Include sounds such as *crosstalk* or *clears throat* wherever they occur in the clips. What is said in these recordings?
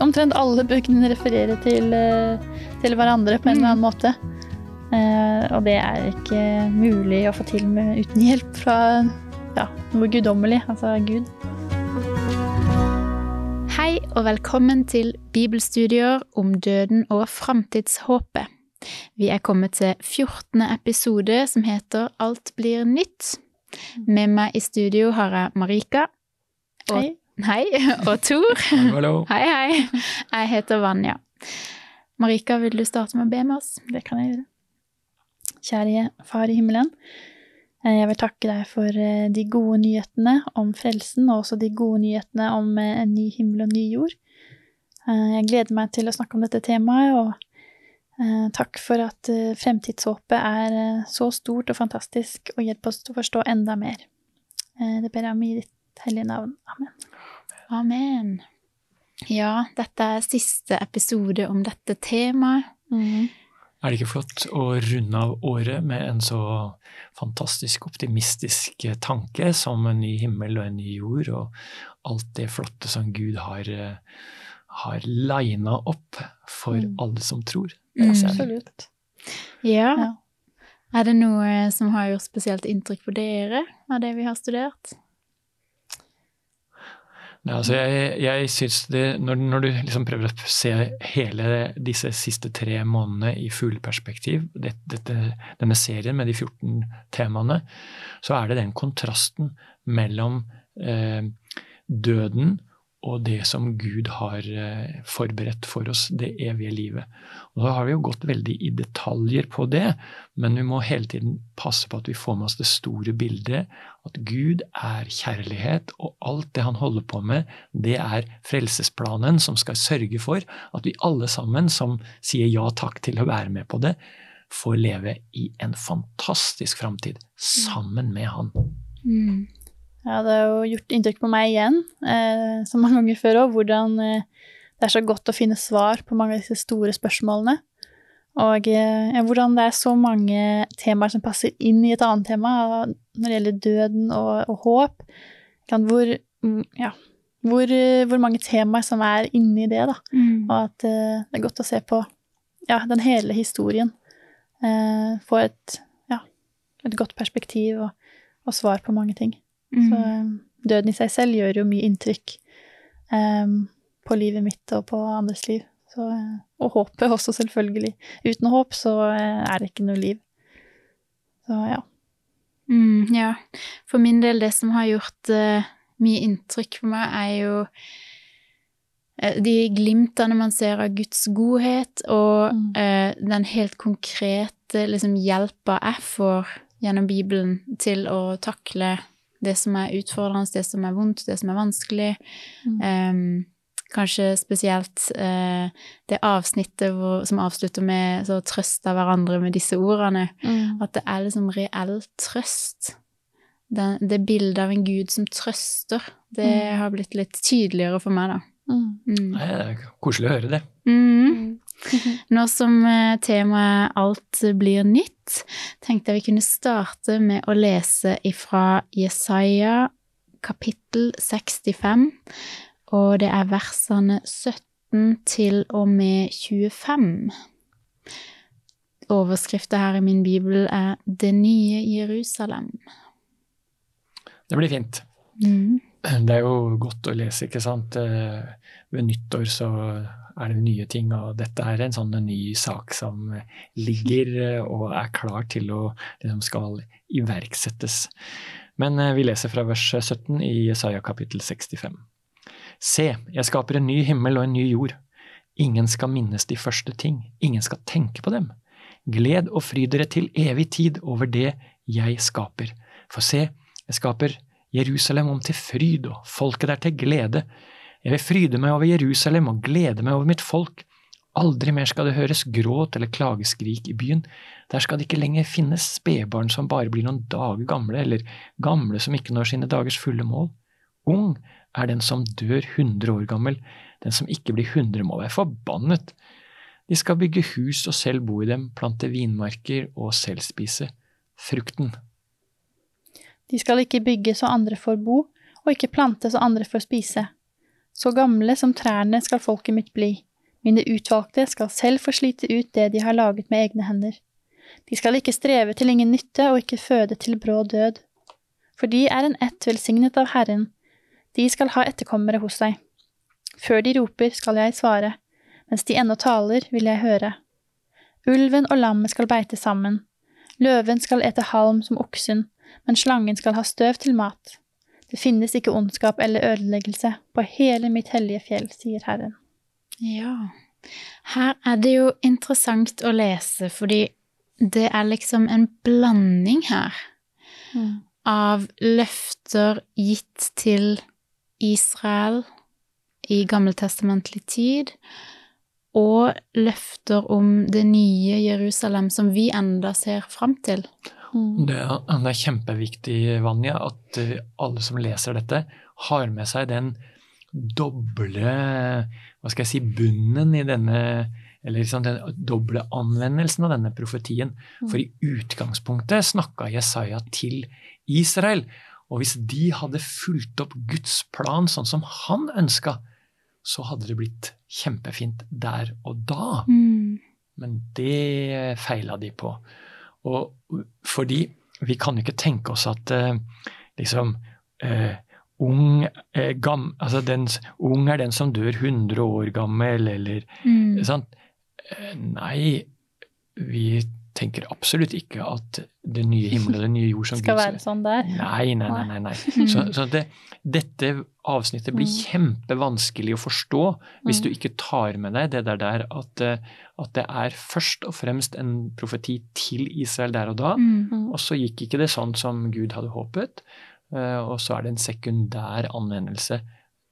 omtrent alle bøkene refererer til, eh, til hverandre på en eller annen måte. Eh, og det er ikke mulig å få til med, uten hjelp fra ja, noe guddommelig, altså Gud. Hei og velkommen til bibelstudier om døden og framtidshåpet. Vi er kommet til 14. episode som heter Alt blir nytt. Med meg i studio har jeg Marika. Og, Hei. Hei. *laughs* Og Tor. Hallo. *laughs* Hei, hei. Jeg heter Vanja. Marika, vil du starte med å be med oss? Det kan jeg gjøre. Kjære Far i himmelen. eh, Jeg vil takke deg for eh, de gode nyhetene om frelsen, og også de gode nyhetene om eh, en ny himmel og ny jord. Jeg gleder meg til å snakke om dette temaet, og takk for at fremtidshåpet er så stort og fantastisk, og hjelp oss til å forstå enda mer. Det ber jeg om i ditt hellige navn. Amen. Amen. Ja, dette er siste episode om dette temaet. Er det ikke flott å runde av året med en så fantastisk optimistisk tanke som en ny himmel og en ny jord, og alt det flotte som Gud har, har lina opp for Mm. alle som tror? Mm. Absolutt. Ja. Ja. Er det noe som har gjort spesielt inntrykk på dere av det vi har studert? Nei, altså jeg, jeg synes det, når, når du liksom prøver å se hele disse siste tre månedene i fugleperspektiv, det, denne serien med de 14 temaene, så er det den kontrasten mellom eh, døden og det som Gud har eh, forberedt for oss, det evige livet. Og Da har vi jo gått veldig i detaljer på det, men vi må hele tiden passe på at vi får med oss det store bildet, at Gud er kjærlighet, og alt det han holder på med, det er frelsesplanen som skal sørge for at vi alle sammen som sier ja takk til å være med på det, får leve i en fantastisk framtid sammen med han. Mm. Ja, det har jo gjort inntrykk på meg igjen, eh, som mange ganger før òg, hvordan eh, det er så godt å finne svar på mange av disse store spørsmålene. Og eh, hvordan det er så mange temaer som passer inn i et annet tema når det gjelder døden og, og håp. Hvor, mm, ja, hvor, eh, hvor mange temaer som er inni det, da. Mm. Og at eh, det er godt å se på ja, den hele historien. Eh, få et, ja, et godt perspektiv og, og svar på mange ting. Mm. Så eh, døden i seg selv gjør jo mye inntrykk um, på livet mitt og på andres liv. Så, eh, og håpet også, selvfølgelig. Uten håp så eh, er det ikke noe liv. Så ja. Mm, ja. For min del, det som har gjort uh, mye inntrykk på meg, er jo uh, de glimtene man ser av Guds godhet, og Mm. uh, den helt konkrete liksom, hjelpa jeg får gjennom Bibelen til å takle det som er utfordrende, det som er vondt, det som er vanskelig. Mm. Um, kanskje spesielt uh, det avsnittet hvor, som avslutter med så trøste hverandre med disse ordene. Mm. At det er liksom reell trøst. Det, det bildet av en gud som trøster, det Mm. har blitt litt tydeligere for meg, da. Mm. Mm. Det er koselig å høre det. Mm. *laughs* Nå som eh, temaet Alt blir nytt, tenkte jeg vi kunne starte med å lese ifra Jesaja kapittel 65, og det er versene 17 til og med 25. Overskriften her i min bibel er Det nye Jerusalem. Det blir fint. Mm. *clears throat* Det er jo godt å lese, ikke sant. Eh, Ved nyttår så er det nye ting, og dette er en sånn ny sak som ligger eh, og er klar til å liksom skal iverksettes. Men eh, vi leser fra vers 17 i Jesaja kapittel 65. Se, jeg skaper en ny himmel og en ny jord. Ingen skal minnes de første ting, ingen skal tenke på dem. Gled og fry dere til evig tid over det jeg skaper. For se, jeg skaper Jerusalem om til fryd og folket der til glede. Jeg vil fryde meg over Jerusalem og glede meg over mitt folk. Aldri mer skal det høres gråt eller klageskrik i byen. Der skal det ikke lenger finnes spedbarn som bare blir noen dager gamle, eller gamle som ikke når sine dagers fulle mål. Ung er den som dør hundre år gammel, den som ikke blir hundre må være forbannet. De skal bygge hus og selv bo i dem, plante vinmarker og selv spise frukten. De skal ikke bygge så andre får bo, og ikke plante så andre får spise. Så gamle som trærne skal folket mitt bli. Mine utvalgte skal selv få slite ut det de har laget med egne hender. De skal ikke streve til ingen nytte og ikke føde til brå død. For de er en ett velsignet av Herren. De skal ha etterkommere hos seg. Før de roper, skal jeg svare. Mens de ennå taler, vil jeg høre. Ulven og lammet skal beite sammen. Løven skal ete halm som oksen, men slangen skal ha støv til mat. Det finnes ikke ondskap eller ødeleggelse på hele mitt hellige fjell, sier Herren. Ja. Her er det jo interessant å lese, fordi det er liksom en blanding her Mm. av løfter gitt til Israel i gammeltestamentlig tid, og løfter om det nye Jerusalem som vi enda ser fram til. Mm. Det er, det er kjempeviktig, Vanja, at eh, alle som leser dette, har med seg den doble hva skal jeg si, bunnen i denne eller liksom den doble anvendelsen av denne profetien. For i utgangspunktet snakka Jesaja til Israel. Og hvis de hadde fulgt opp Guds plan sånn som han ønska, så hadde det blitt kjempefint der og da. Men det feila de på. Og fordi vi kan jo ikke tenke oss at eh, liksom eh, ung, eh, gam, altså den, ung er den som dør 100 år gammel, eller Mm. sant? Nei, vi tenker absolutt ikke at det nye himmel og det nye jord som Skal Gud være sånn der. Nei, nei, nei. nei, nei. Så, så det, dette avsnittet blir Mm. kjempevanskelig å forstå hvis Mm. du ikke tar med deg det der, der at, eh, at det er først og fremst en profeti til Israel der og da. Mm. og så gikk ikke det sånn som Gud hadde håpet, eh, og så er det en sekundær anvendelse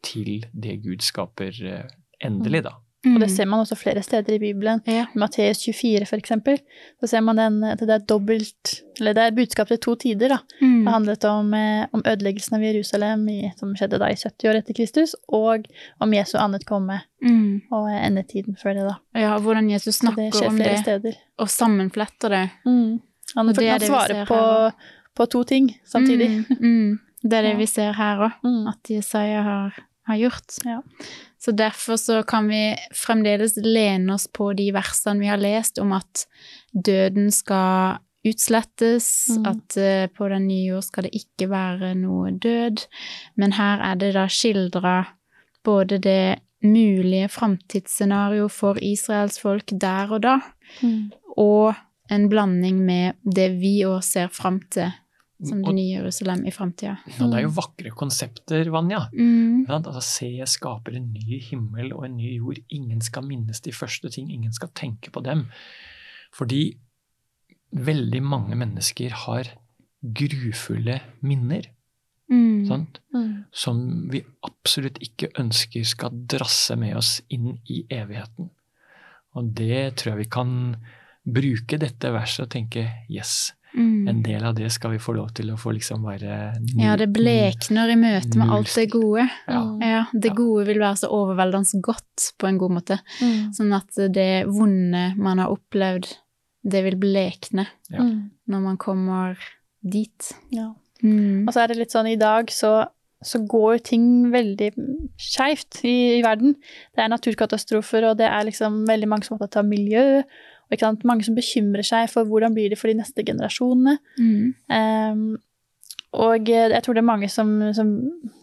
til det Gud skaper eh, endelig, da. Og det ser man også flere steder i Bibelen. Ja. I Matteus 24 for eksempel, så ser man den, at det er dobbelt Eller det er budskap til to tider, da. Mm. Det handlet om, eh, om ødeleggelsen av Jerusalem i, som skjedde da i 70 år etter Kristus, og om Jesu annet komme Mm. og eh, endetiden før det, da. Ja, og hvordan Jesus snakker det om det, steder. og sammenfletter det. Mm. Han, Og det han svarer på, på to ting samtidig. Mm. Mm. Det er det *laughs* Ja. vi ser her òg. Mm. at Jesaja har, har gjort. Ja. Så derfor så kan vi fremdeles lene oss på de versene vi har lest om at døden skal utslettes, Mm. at eh, på den nye jord skal det ikke være noe død. Men her er det da skildra både det mulige framtidsscenario for Israels folk der og da, Mm. og en blanding med det vi òg ser fram til som det nye Jerusalem i framtida. Ja, det er jo vakre konsepter, Vanja. Mm. Altså, se, jeg skaper en ny himmel og en ny jord. Ingen skal minnes de første ting, ingen skal tenke på dem. Fordi veldig mange mennesker har grufulle minner, Mm. sant? Mm. som vi absolutt ikke ønsker skal drasse med oss inn i evigheten. Og det tror jeg vi kan bruke dette verset og tenke yes, Mm. en del av det skal vi få lov til å få liksom være Ja, det blekner i møte med alt det gode. Ja. Ja, det gode vil være så overveldende godt på en god måte. Mm. Sånn at det vonde man har opplevd, det vil blekne Ja. Mm. når man kommer dit. Ja. Mm. Og så er det litt sånn i dag så, så går ting veldig skeivt i, i verden. Det er naturkatastrofer, og det er liksom veldig mange som er opptatt av miljø. Og ikke sant? mange som bekymrer seg for hvordan blir det for de neste generasjonene. Mm. Um, og eh, jeg tror det er mange som, som,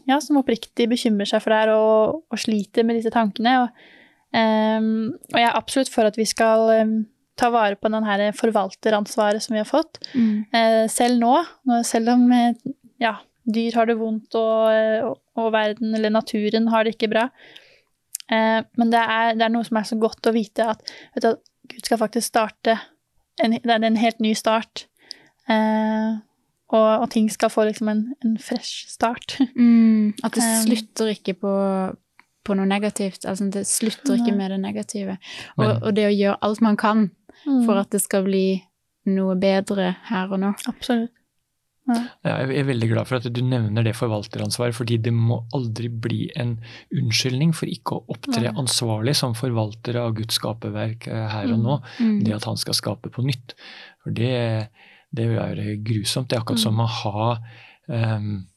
ja, som oppriktig bekymrer seg for det her og, og sliter med disse tankene. Og, um, og jeg er absolutt for at vi skal um, ta vare på denne forvalteransvaret som vi har fått. Mm. Uh, selv nå, selv om eh, ja, dyr har det vondt og, og, og verden eller naturen har det ikke bra. Uh, men det er, det er noe som er så godt å vite at, vet du, at Gud skal faktisk starte en, Det er en helt ny start. Eh, og, og ting skal få liksom en, en fresh start. *laughs* Mm. At det Um, slutter ikke på, på noe negativt. Altså, det slutter ikke med det negative. Og, og det å gjøre alt man kan Mm. for at det skal bli noe bedre her og nå. Absolutt. Ja, Jeg er veldig glad for at du nevner det forvalteransvaret, fordi det må aldri bli en unnskyldning for ikke å opptre Nei. ansvarlig som forvalter av Guds skaperverk eh, her og Mm. nå. Mm. Det at han skal skape på nytt. For det, det vil være grusomt. Det er akkurat som å ha um,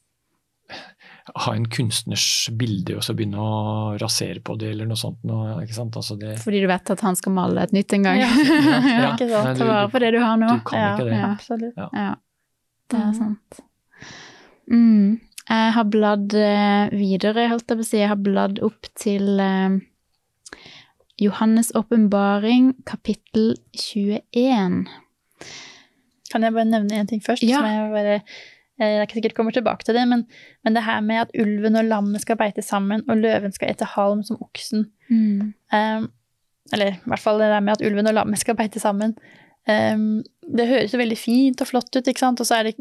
ha en kunstners bilde og så begynne å rasere på det, eller noe sånt. Noe, ikke sant? Altså det, Fordi du vet at han skal male et nytt en gang. Ja. ja, *laughs* ikke sant. nei, Ta vare på det du har nå. Du kan Ja, ikke det. Ja. Absolutt. Ja, det er Mhm. sant. Mm. Jeg har bladd eh, videre, holdt jeg på å si. Jeg har bladd opp til eh, Johannes' åpenbaring, kapittel 21. Kan jeg bare nevne en ting først? Ja. Som jeg bare eh, jeg sikkert kommer tilbake til det, men, men det her med at ulven og lammet skal beite sammen, og løven skal ete halm som oksen. Mm. Um, eller i hvert fall det der med at ulven og lammet skal beite sammen. Um, det høres jo veldig fint og flott ut, ikke sant? Og så er det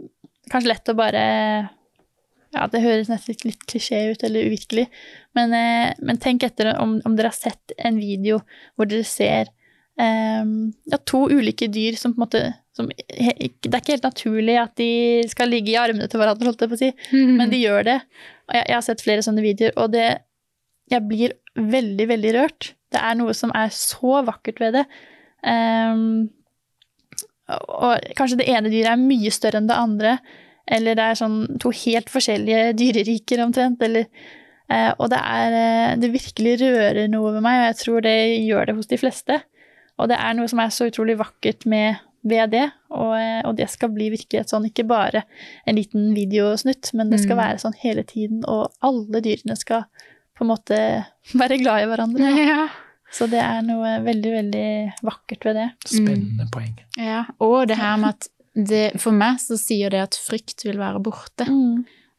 kanskje lett å bare Ja, det høres nesten litt, klisjé ut, eller uvirkelig. Men, eh, men tenk etter om, om dere har sett en video hvor dere ser um, ja, to ulike dyr som på en måte som, Det er ikke helt naturlig at de skal ligge i armene til hverandre, holdt jeg på å si. Men de gjør det. Og jeg, jeg har sett flere sånne videoer, og det Jeg blir veldig, veldig rørt. Det er noe som er så vakkert ved det. Ehm, og kanskje det ene dyret er mye større enn det andre, eller det er sånn to helt forskjellige dyreriker omtrent, eller eh, Og det er eh, Det virkelig rører noe ved meg, og jeg tror det gjør det hos de fleste. Og det er noe som er så utrolig vakkert med ved det, og, eh, og det skal bli virkelighet sånn, ikke bare en liten videosnutt, men det skal Mm. være sånn hele tiden, og alle dyrene skal på en måte *laughs* være glad i hverandre. ja. Så det er noe veldig, veldig vakkert ved det. Spennende poeng. ja. Og det her med at det, For meg så sier det at frykt vil være borte.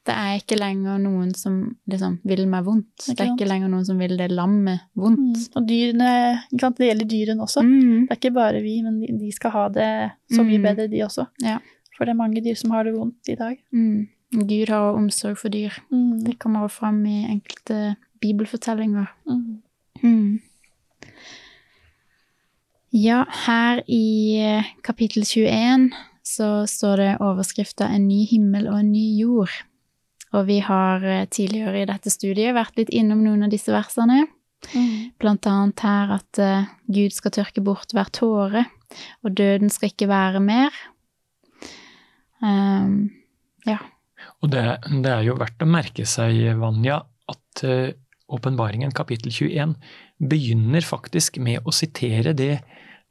Det er ikke lenger noen som liksom vil meg vondt. Ikke Det er ikke lenger noen som vil det lammet Mm. vondt. Og dyrene, ikke sant? det gjelder dyrene også. Mm. Det er ikke bare vi, men de, de skal ha det så mye Mm. bedre, de også. Ja. For det er mange dyr som har det vondt i dag. Mm. Gud har omsorg for dyr. Mm. Det kommer også fram i enkelte bibelfortellinger. Mm. Ja, her i eh, kapittel 21 så står det overskrifta 'En ny himmel og en ny jord'. Og vi har eh, tidligere i dette studiet vært litt innom noen av disse versene. Mm. Blant annet her at eh, Gud skal tørke bort hver tåre, og døden skal ikke være mer. Um, Og det, det er jo verdt å merke seg, Vanja, at åpenbaringen uh, kapittel 21 begynner faktisk med å sitere det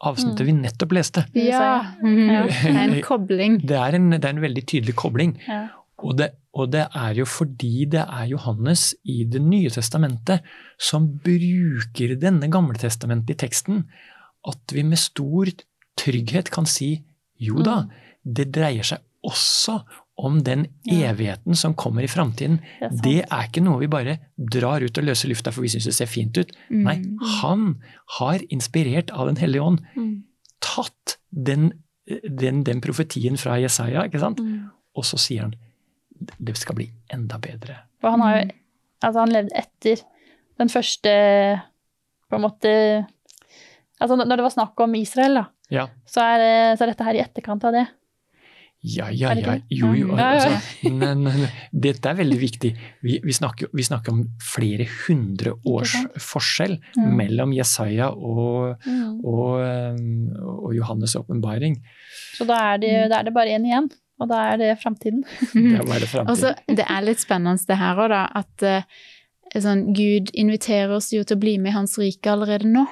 avsnittet vi nettopp leste. ja. Mm. Ja. *laughs* Det er en kobling. Det er en, det er en veldig tydelig kobling. Ja. Og det, og det er jo fordi det er Johannes i Det nye testamentet som bruker denne gamletestamentlige teksten, at vi med stor trygghet kan si jo da, det dreier seg også om den evigheten som kommer i framtiden. Det. Det er ikke noe vi bare drar ut og løser lufta for vi syns det ser fint ut. Mm. Nei, han har, inspirert av Den hellige ånd, Mm. tatt den, den, den profetien fra Jesaja, ikke sant? Mm. og så sier han det skal bli enda bedre. For han har jo Mm. Altså, han levde etter den første På en måte Altså, når det var snakk om Israel, da, Ja, så er, så er dette her i etterkant av det. Ja, ja. Ja. ikke? Jo, jo. Altså, nei, nei, men, men dette er veldig viktig. Vi, vi, snakker, vi snakker om flere hundre års forskjell Ja. mellom Jesaja og, og, um, og Johannes' åpenbaring. Så da er, det, Mm. da er det bare én igjen, og da er det framtiden. Det er *laughs* bare framtiden. Altså, det er litt spennende det her òg, da. At eh, sånn, Gud inviterer oss jo til å bli med i hans rike allerede nå.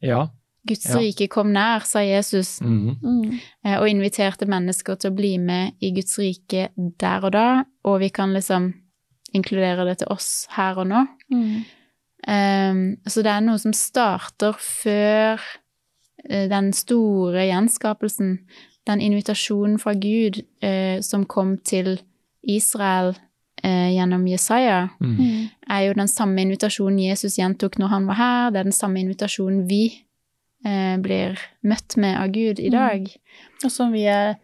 Ja. Guds Ja. rike kom nær, sa Jesus, mhm. Mm. eh, og inviterte mennesker til å bli med i Guds rike der og da. Og vi kan liksom inkludere det til oss her og nå. Mm. Um, så det er noe som starter før eh, den store gjenskapelsen. Den invitasjonen fra Gud uh, som kom til Israel eh, gjennom Jesaja, Mm. Mm. er jo den samme invitasjonen Jesus gjentok når han var her. Det er den samme invitasjonen vi eh, blir møtt med av Gud i Mm. dag. Og som vi er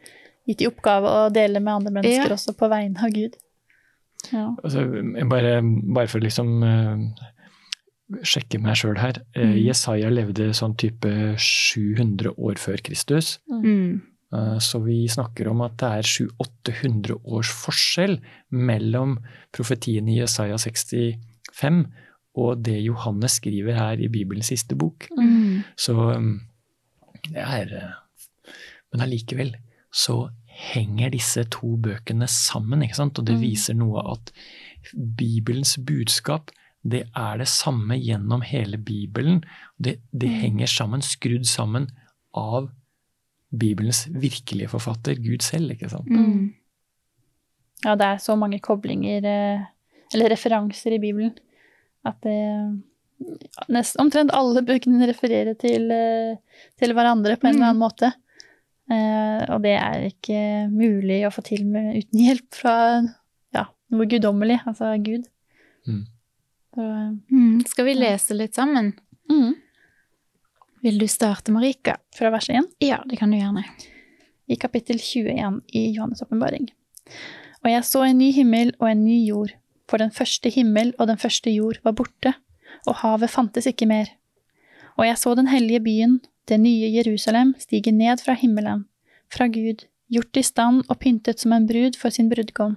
gitt i oppgave å dele med andre mennesker Ja. også, på vegne av Gud. Ja. Altså, bare, bare for å liksom uh, sjekke meg sjøl her. Mhm. Jesaja levde sånn type 700 år før Kristus. Mm. Uh, Så vi snakker om at det er 700-800 års forskjell mellom profetien i Jesaja 65 og det Johannes skriver her i Bibelens siste bok. Mm. Så um, det er eh, Men allikevel så henger disse to bøkene sammen, ikke sant? Og det Mm. viser noe at Bibelens budskap det er det samme gjennom hele Bibelen. Det, det Mm. henger sammen, skrudd sammen av Bibelens virkelige forfatter, Gud selv. ikke sant? Mm. Ja, det er så mange koblinger, eh, eller referanser i Bibelen, at det nest, Omtrent alle bøkene refererer til, eh, til hverandre på en eller annen måte. Eh, og det er ikke mulig å få til med, uten hjelp fra ja, noe guddommelig, altså Gud. Mm. Så, eh, Mm. Skal vi lese litt sammen? mm. Vil du starte, Marika? Fra vers 1. Ja, det kan du gjerne. i kapittel 21 i Johannes' åpenbaring. Og jeg så en ny himmel og en ny jord, for den første himmel og den første jord var borte, og havet fantes ikke mer. Og jeg så den hellige byen, det nye Jerusalem, stige ned fra himmelen, fra Gud, gjort i stand og pyntet som en brud for sin brudgom.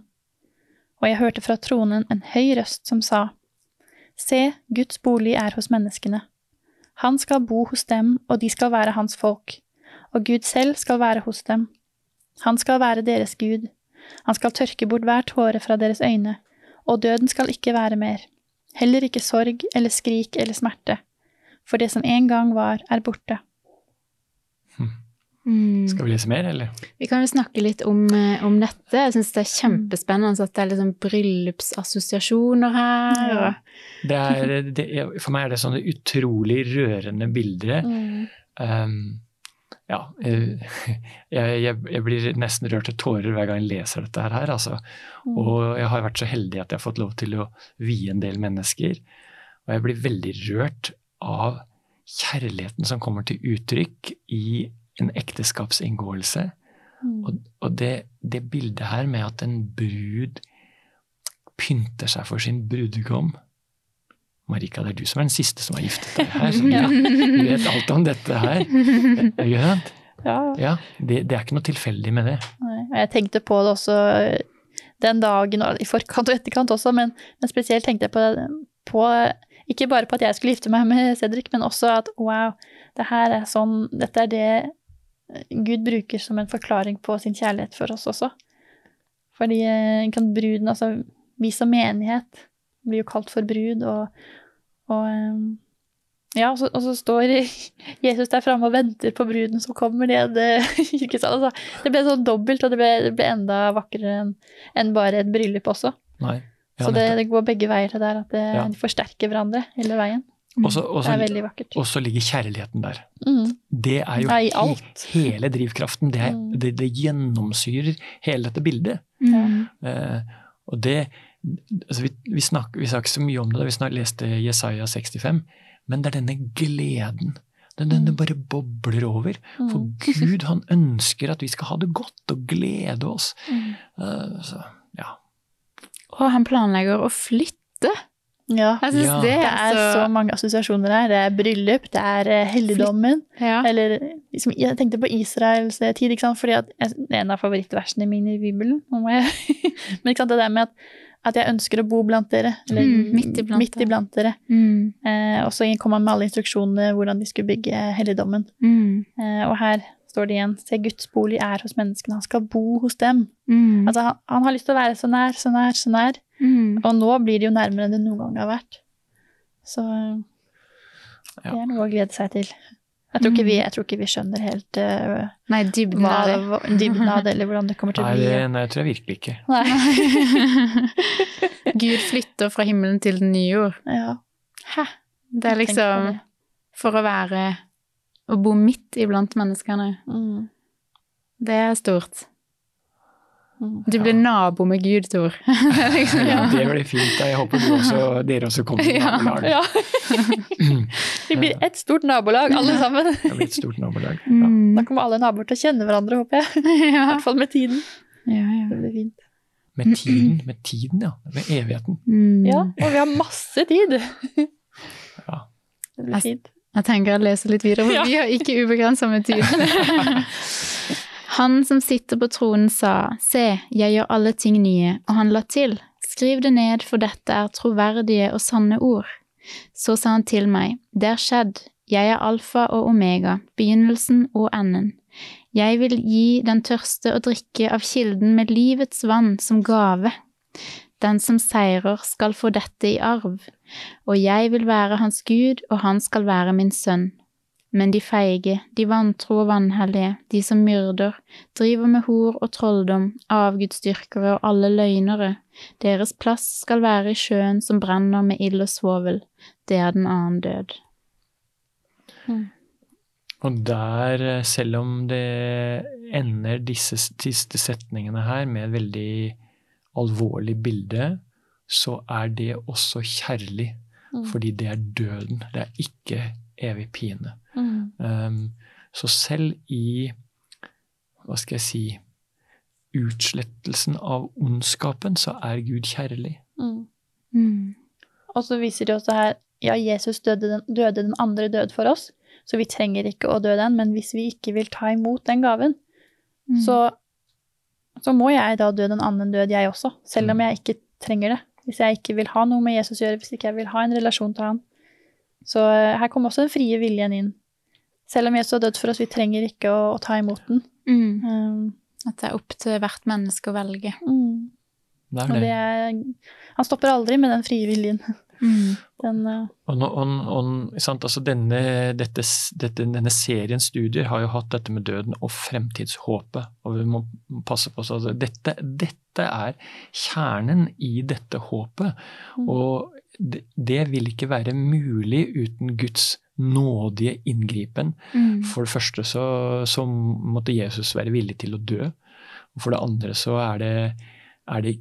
Og jeg hørte fra tronen en høy røst som sa, Se, Guds bolig er hos menneskene. Han skal bo hos dem, og de skal være hans folk og Gud selv skal være hos dem. Han skal være deres Gud. Han skal tørke bort hver tåre fra deres øyne, og døden skal ikke være mer. Heller ikke sorg eller skrik eller smerte. For det som en gang var, er borte. Mm. Skal vi lese mer, eller? Vi kan jo snakke litt om, eh, om dette. Jeg syns det er kjempespennende at det er liksom bryllupsassosiasjoner her. Ja. Det er, det, for meg er det sånne utrolig rørende bilder. Um, ja, *laughs* jeg, jeg, jeg blir nesten rørt til tårer hver gang jeg leser dette her. Altså. Og jeg har vært så heldig at jeg har fått lov til å vie en del mennesker. Og jeg blir veldig rørt av kjærligheten som kommer til uttrykk i en ekteskapsinngåelse. Mm. Og, og det, det bildet her med at en brud pynter seg for sin brudgom Marika, det er du som er den siste som har giftet deg her. Så *laughs* du, du vet alt om dette her. *laughs* Ikke sant? Ja, Ja, det, det er ikke noe tilfeldig med det. nei. Jeg tenkte på det også eh, den dagen, i forkant og etterkant også, men, men spesielt tenkte jeg på, på Ikke bare på at jeg skulle gifte meg med Cedric, men også at wow, det her er sånn Dette er det Gud bruker som en forklaring på sin kjærlighet for oss også. Fordi eh, kan bruden, altså vi som menighet, blir jo kalt for brud, og, og eh, ja, og så, og så står *laughs* Jesus der framme og venter på bruden som kommer ned eh, *laughs* ikke sant? Altså, det ble sånn dobbelt, og det ble, det ble enda vakrere enn en bare et bryllup også. Nei. Ja, så det, det går begge veier det der, at det, Ja. de forsterker hverandre hele veien. Og så- Det er veldig vakkert. Og så ligger kjærligheten der. Mm. Det er jo Nei, i he hele drivkraften. Det, er, Mm. det, det gjennomsyrer hele dette bildet. Mm. Uh, og det altså vi, vi, snakker, vi sa ikke så mye om det da vi snak, leste Jesaja 65, men det er denne gleden. Den, den, den bare bobler over. For Mm. Gud han ønsker at vi skal ha det godt og glede oss. Mm. Uh, så, ja. Og han planlegger å flytte. Ja. Jeg syns Ja. det Det er så så mange assosiasjoner her. Det er bryllup, det er eh, helligdommen. ja. Eller liksom, jeg tenkte på Israels eh, tid, ikke sant? fordi at det er en av favorittversene mine i Bibelen. Må jeg, *laughs* men ikke sant, det der med at, at jeg ønsker å bo blant dere. Eller Mm, midt iblant midt iblant dere. Mm. Eh, og så kom han med alle instruksjonene hvordan de skulle bygge helligdommen. Mm. Eh, og her står det igjen Se, Guds bolig er hos menneskene. Han skal bo hos dem. Mm. Altså, han, han har lyst til å være så nær, så nær, så nær. Mm. Og nå blir det jo nærmere enn det noen gang har vært. Så det er noe å glede seg til. Jeg tror ikke vi, jeg tror ikke vi skjønner helt uh, Nei, dybden hva, av det. hva, dybden av det, *laughs* eller hvordan det kommer til å bli. det, nei, jeg tror jeg virkelig ikke. Nei. *laughs* Gud flytter fra himmelen til den nye jord. Ja, Hæ? Det er liksom det. for å være Å bo midt iblant menneskene. Mm, Det er stort. Du blir nabo med Gud, Tor. *laughs* liksom, Ja, det blir fint. da. Jeg håper du også, *laughs* dere også kommer i nabolag. Ja. *laughs* Vi blir ett stort nabolag, alle sammen. Det blir et stort nabolag. Ja. Mm. Da kommer alle naboer til å kjenne hverandre, håper jeg. I hvert fall med tiden. Ja, ja. Det blir fint. Med tiden, med tiden, ja. Med evigheten. Mm. Ja, og vi har masse tid. Ja. Det blir fint. Jeg tenker jeg leser litt videre, for Ja. vi har ikke ubegrensa med tid. Han som sitter på tronen sa, se, jeg gjør alle ting nye, og han la til, skriv det ned, for dette er troverdige og sanne ord. Så sa han til meg, det er skjedd, jeg er alfa og omega, begynnelsen og enden. Jeg vil gi den tørste å drikke av kilden med livets vann som gave. Den som seirer, skal få dette i arv, og jeg vil være hans Gud, og han skal være min sønn. Men de feige, de vantro og vanhellige, de som myrder, driver med hor og trolldom, avgudsdyrkere og alle løgnere, deres plass skal være i sjøen som brenner med ild og svovel, det er den annen død. Og der, eh, selv om det ender disse siste setningene her med et veldig alvorlig bilde, så er det også kjærlig. Mm. Fordi det er døden. Det er ikke evig pine. Mm. Um, så selv i hva skal jeg si utslettelsen av ondskapen, så er Gud kjærlig. Mm. Mm. Og så viser det også her ja, Jesus døde den, døde den andre død for oss, så vi trenger ikke å dø den, men hvis vi ikke vil ta imot den gaven, Mm. så, så må jeg da dø den annen død, jeg også, selv om Mm. jeg ikke trenger det. Hvis jeg ikke vil ha noe med Jesus å gjøre, hvis ikke jeg vil ha en relasjon til han. Så eh, her kommer også den frie viljen inn. Selv om Jesus har dødd for oss, vi trenger ikke å, å ta imot den. Mm. Um, At det er opp til hvert menneske å velge. mm. Det er Og det. det er, han stopper aldri med den frie viljen. *laughs* Mm. *laughs* Den, uh... Og, og, sant, altså denne, dette, dette, denne serien studier har jo hatt dette med døden og fremtidshåpet. Og vi må passe på oss Altså, dette, dette er kjernen i dette håpet. Mm. Og det, vil ikke være mulig uten Guds nådige inngripen. Mm. For det første så, så måtte Jesus være villig til å dø. Og for det andre så er det, er det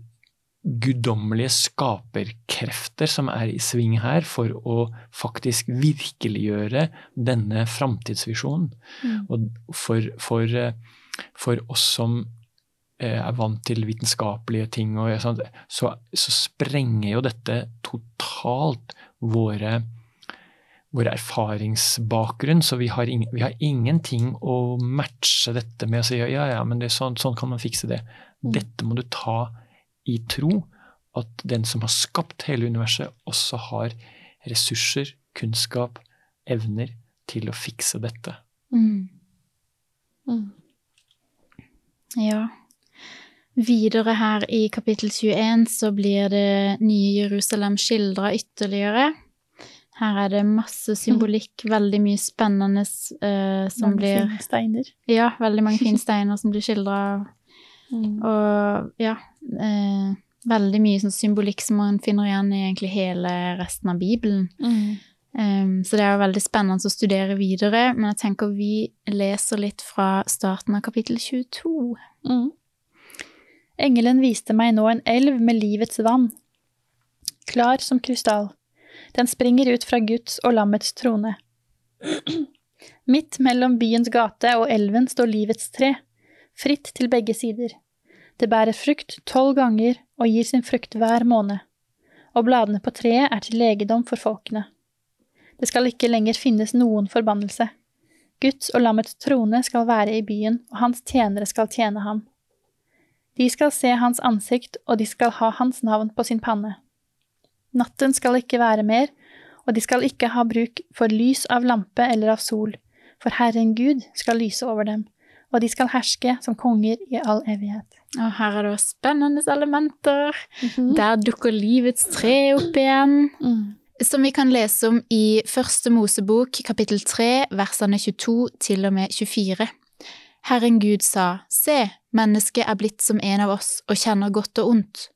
guddommelige skaperkrefter som er i sving her for å faktisk virkeliggjøre denne framtidsvisjonen. Mm. Og for, for, eh, for oss som er vant til vitenskapelige ting, og, så, så sprenger jo dette totalt våre vår erfaringsbakgrunn, så vi har, ing, vi har ingenting å matche dette med og si ja, ja, men det sånn, sånn kan man fikse det. Mm. Dette må du ta i tro, at den som har skapt hele universet, også har ressurser, kunnskap, evner til å fikse dette. Mm. Mm. Ja. Videre her i kapittel 21 så blir det nye Jerusalem skildra ytterligere. Her er det masse symbolikk, veldig mye spennende uh, som Mange blir fine steiner. Ja, veldig mange fine *laughs* steiner som blir skildra. Mm. Og ja uh, Veldig mye sånn symbolikk som man finner igjen i egentlig hele resten av Bibelen. Mm. Um, så det er jo veldig spennende å studere videre, men jeg tenker vi leser litt fra starten av kapittel 22. Mm. Engelen viste meg nå en elv med livets vann, klar som krystall. Den springer ut fra Guds og lammets trone. *clears throat* Midt mellom byens gate og elven står livets tre, fritt til begge sider. Det bærer frukt tolv ganger og gir sin frukt hver måned, og bladene på treet er til legedom for folkene. Det skal ikke lenger finnes noen forbannelse. Guds og lammets trone skal være i byen, og hans tjenere skal tjene ham. De skal se hans ansikt, og de skal ha hans navn på sin panne. Natten skal ikke være mer, og de skal ikke ha bruk for lys av lampe eller av sol, for Herren Gud skal lyse over dem, og de skal herske som konger i all evighet. Og her er det spennende elementer. Mhm. Der dukker livets tre opp igjen. Mm. Som vi kan lese om i Første Mosebok, kapittel 3, versene 22 til og med 24. Herren Gud sa, Se, mennesket er blitt som en av oss og kjenner godt og ondt.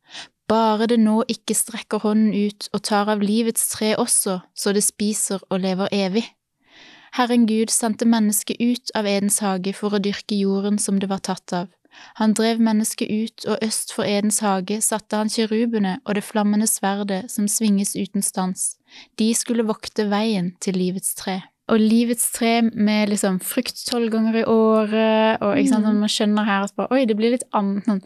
Bare det nå ikke strekker hånden ut og tar av livets tre også, så det spiser og lever evig. Herren Gud sendte mennesket ut av Edens hage for å dyrke jorden som det var tatt av. Han drev mennesket ut, og øst for Edens hage satte han kirubene og det flammende sverdet som svinges uten stans. De skulle vokte veien til livets tre. Og livets tre med liksom frukt tolv ganger i året, og ikke sant, Mm. sånn man skjønner her at bare, oi, det blir litt annet. sånn.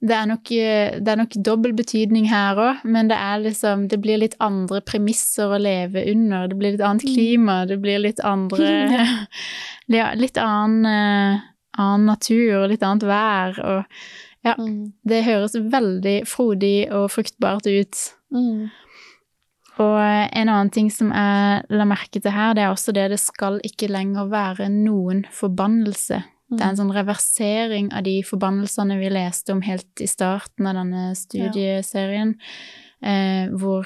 Det er nok, eh, det er nok dobbel betydning her òg, men det er liksom Det blir litt andre premisser å leve under. Det blir litt annet Mm. klima, det blir litt andre *laughs* ja, Litt annen, eh, annen natur, litt annet vær, og Mm. det høres veldig frodig og fruktbart ut. Mm. Og eh, en annen ting som jeg la merke til her, det er også det det skal ikke lenger være noen forbannelse Det er en sånn reversering av de forbannelsene vi leste om helt i starten av denne studieserien, eh, hvor,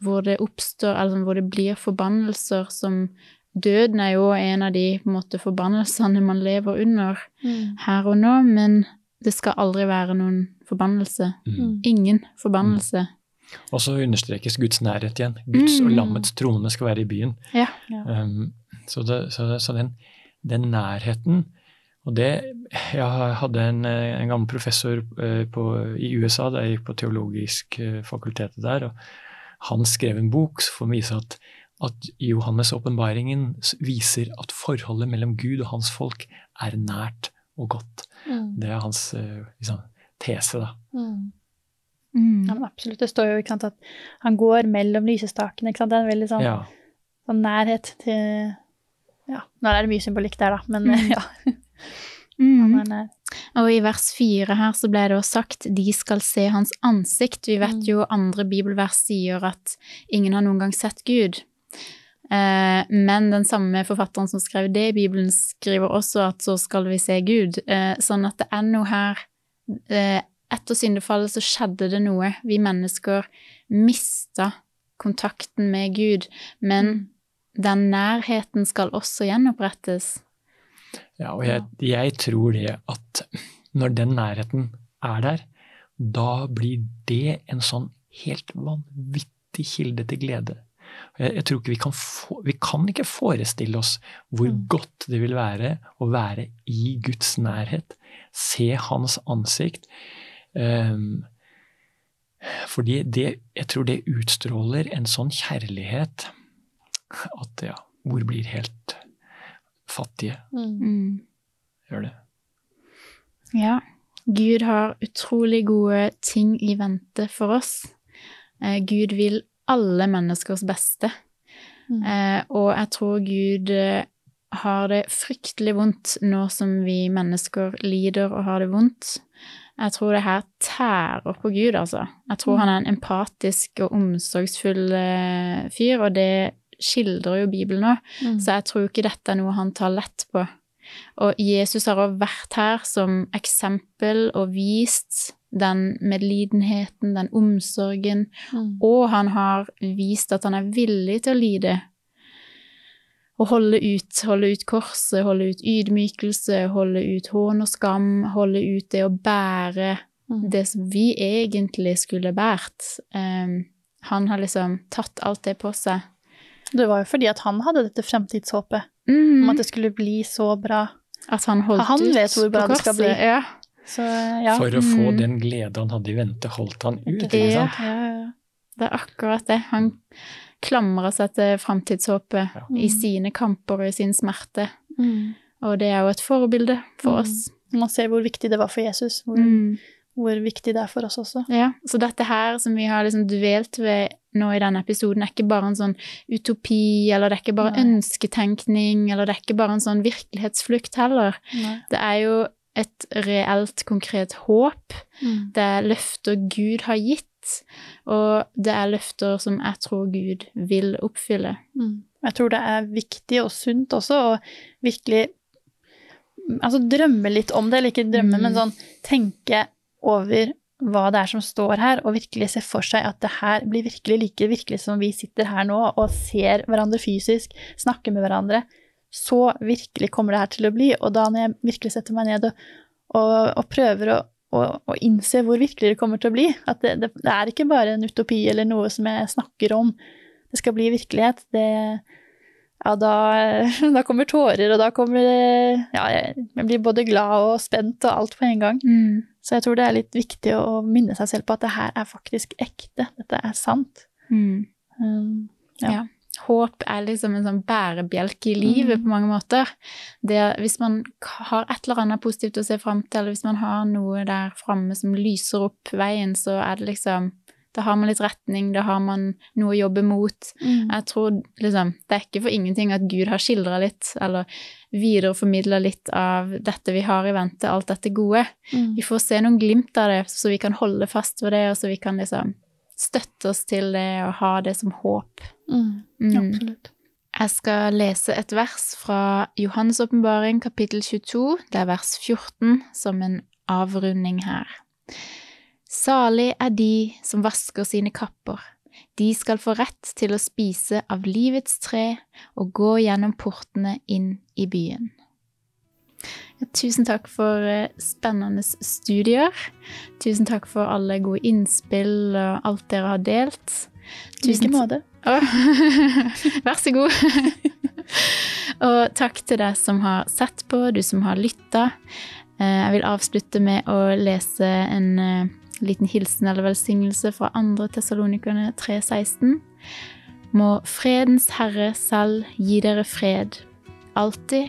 hvor det oppstår, altså hvor det blir forbannelser som Døden er jo en av de på en måte, forbannelsene man lever under Mm. her og nå, men det skal aldri være noen forbannelse. Mm. Ingen forbannelse. Og så understrekes Guds nærhet igjen. Guds og Mm. lammets trone skal være i byen. Ja. Ja. Um, så det, så, så den, den nærheten og det, Jeg hadde en, eh, en gammel professor eh, på, i USA da jeg gikk på teologisk fakultet der. og Han skrev en bok for å vise at, at Johannes' åpenbaringen viser at forholdet mellom Gud og hans folk er nært og godt. Mm. Det er hans eh, liksom, tese. da. Mm. Mm. Ja, men absolutt. Det står jo ikke sant, at han går mellom lysestakene. Ikke sant? Det er en veldig sånn, Ja. sånn nærhet til Ja, nå er det mye symbolikk der, da, men Mm. *laughs* ja. Mm. Han er. Og i vers fire her så ble det også sagt de skal se hans ansikt. Vi vet Mm. jo andre bibelvers sier at ingen har noen gang sett Gud. Eh, men den samme forfatteren som skrev det i Bibelen, skriver også at så skal vi se Gud. Eh, sånn at det er noe her eh, Etter syndefallet så skjedde det noe. Vi mennesker mista kontakten med Gud, men den nærheten skal også gjenopprettes. Ja, og jeg, jeg tror det at når den nærheten er der, da blir det en sånn helt vanvittig kilde til glede. Jeg, jeg tror ikke vi kan, få, vi kan ikke forestille oss hvor Mm. godt det vil være å være i Guds nærhet, se hans ansikt. Um, fordi det, jeg tror det utstråler en sånn kjærlighet at ja, ord blir helt fattige. Mm. Gjør det. Ja. Gud har utrolig gode ting i vente for oss. Eh, Gud vil alle menneskers beste. Mm. Eh, og jeg tror Gud eh, har det fryktelig vondt nå som vi mennesker lider og har det vondt. Jeg tror det her tærer på Gud, altså. Jeg tror han er en empatisk og omsorgsfull eh, fyr, og det skildrer jo Bibelen òg. Mm. Så jeg tror ikke dette er noe han tar lett på. Og Jesus har òg vært her som eksempel og vist den medlidenheten, den omsorgen, Mm. og han har vist at han er villig til å lide. Å holde ut, holde ut korset, holde ut ydmykelse, holde ut hån og skam, holde ut det å bære Mm. det som vi egentlig skulle båret. Um, han har liksom tatt alt det på seg. Det var jo fordi at han hadde dette fremtidshåpet Mm. om at det skulle bli så bra. At han holdt Han ut vet hvor bra på det skal bli. Ja. Så ja. For å få Mm. den glede han hadde i vente, holdt han ut. Ikke ikke sant? ja, ja, ja. Det er akkurat det. Han klamrer seg til framtidshåpet Ja. i Mm. sine kamper og i sin smerte. Mm. Og det er jo et forbilde for Mm. oss. Man ser hvor viktig det var for Jesus, hvor, Mm. hvor viktig det er for oss også. Ja, så dette her som vi har liksom dvelt ved nå i denne episoden, er ikke bare en sånn utopi, eller det er ikke bare Nei. ønsketenkning, eller det er ikke bare en sånn virkelighetsflukt heller. Nei. Det er jo et reelt, konkret håp. Mm. Det er løfter Gud har gitt, og det er løfter som jeg tror Gud vil oppfylle. Mm. Jeg tror det er viktig og sunt også å virkelig altså drømme litt om det, eller ikke drømme, Mm. men sånn tenke over hva det er som står her, og virkelig se for seg at det her blir virkelig like virkelig som vi sitter her nå og ser hverandre fysisk, snakker med hverandre. Så virkelig kommer det her til å bli. Og da når jeg virkelig setter meg ned og, og, og prøver å, å, å innse hvor virkelig det kommer til å bli, at det, det, det er ikke bare en utopi eller noe som jeg snakker om, det skal bli virkelighet, det ja, da, *laughs* da kommer tårer, og da kommer Ja, jeg, blir både glad og spent og alt på en gang. Så jeg tror det er litt viktig å minne seg selv på at det her er faktisk ekte. Dette er sant. Mm. Um, ja. Ja. Håp er liksom en sånn bærebjelke i livet Mm. på mange måter. Det, hvis man har et eller annet positivt å se fram til, eller hvis man har noe der framme som lyser opp veien, så er det liksom Da har man litt retning, da har man noe å jobbe mot. Mm. Jeg tror liksom Det er ikke for ingenting at Gud har skildra litt, eller videreformidla litt av dette vi har i vente, alt dette gode. Mm. Vi får se noen glimt av det, så vi kan holde fast ved det, og så vi kan liksom støtte oss til det og ha det som håp. Mm. Mm. Absolutt. Jeg skal lese et vers fra Johannes' åpenbaring, kapittel 22. Det er vers 14, som en avrunding her. Salig er de som vasker sine kapper. De skal få rett til å spise av livets tre og gå gjennom portene inn i byen. Tusen takk for eh, spennende studier. Tusen takk for alle gode innspill og alt dere har delt. I like måte. *laughs* Vær så god. *laughs* og takk til deg som har sett på, du som har lytta. Eh, jeg vil avslutte med å lese en eh, liten hilsen eller velsignelse fra 2. Tessalonikerne 3.16. Må fredens Herre selv gi dere fred, alltid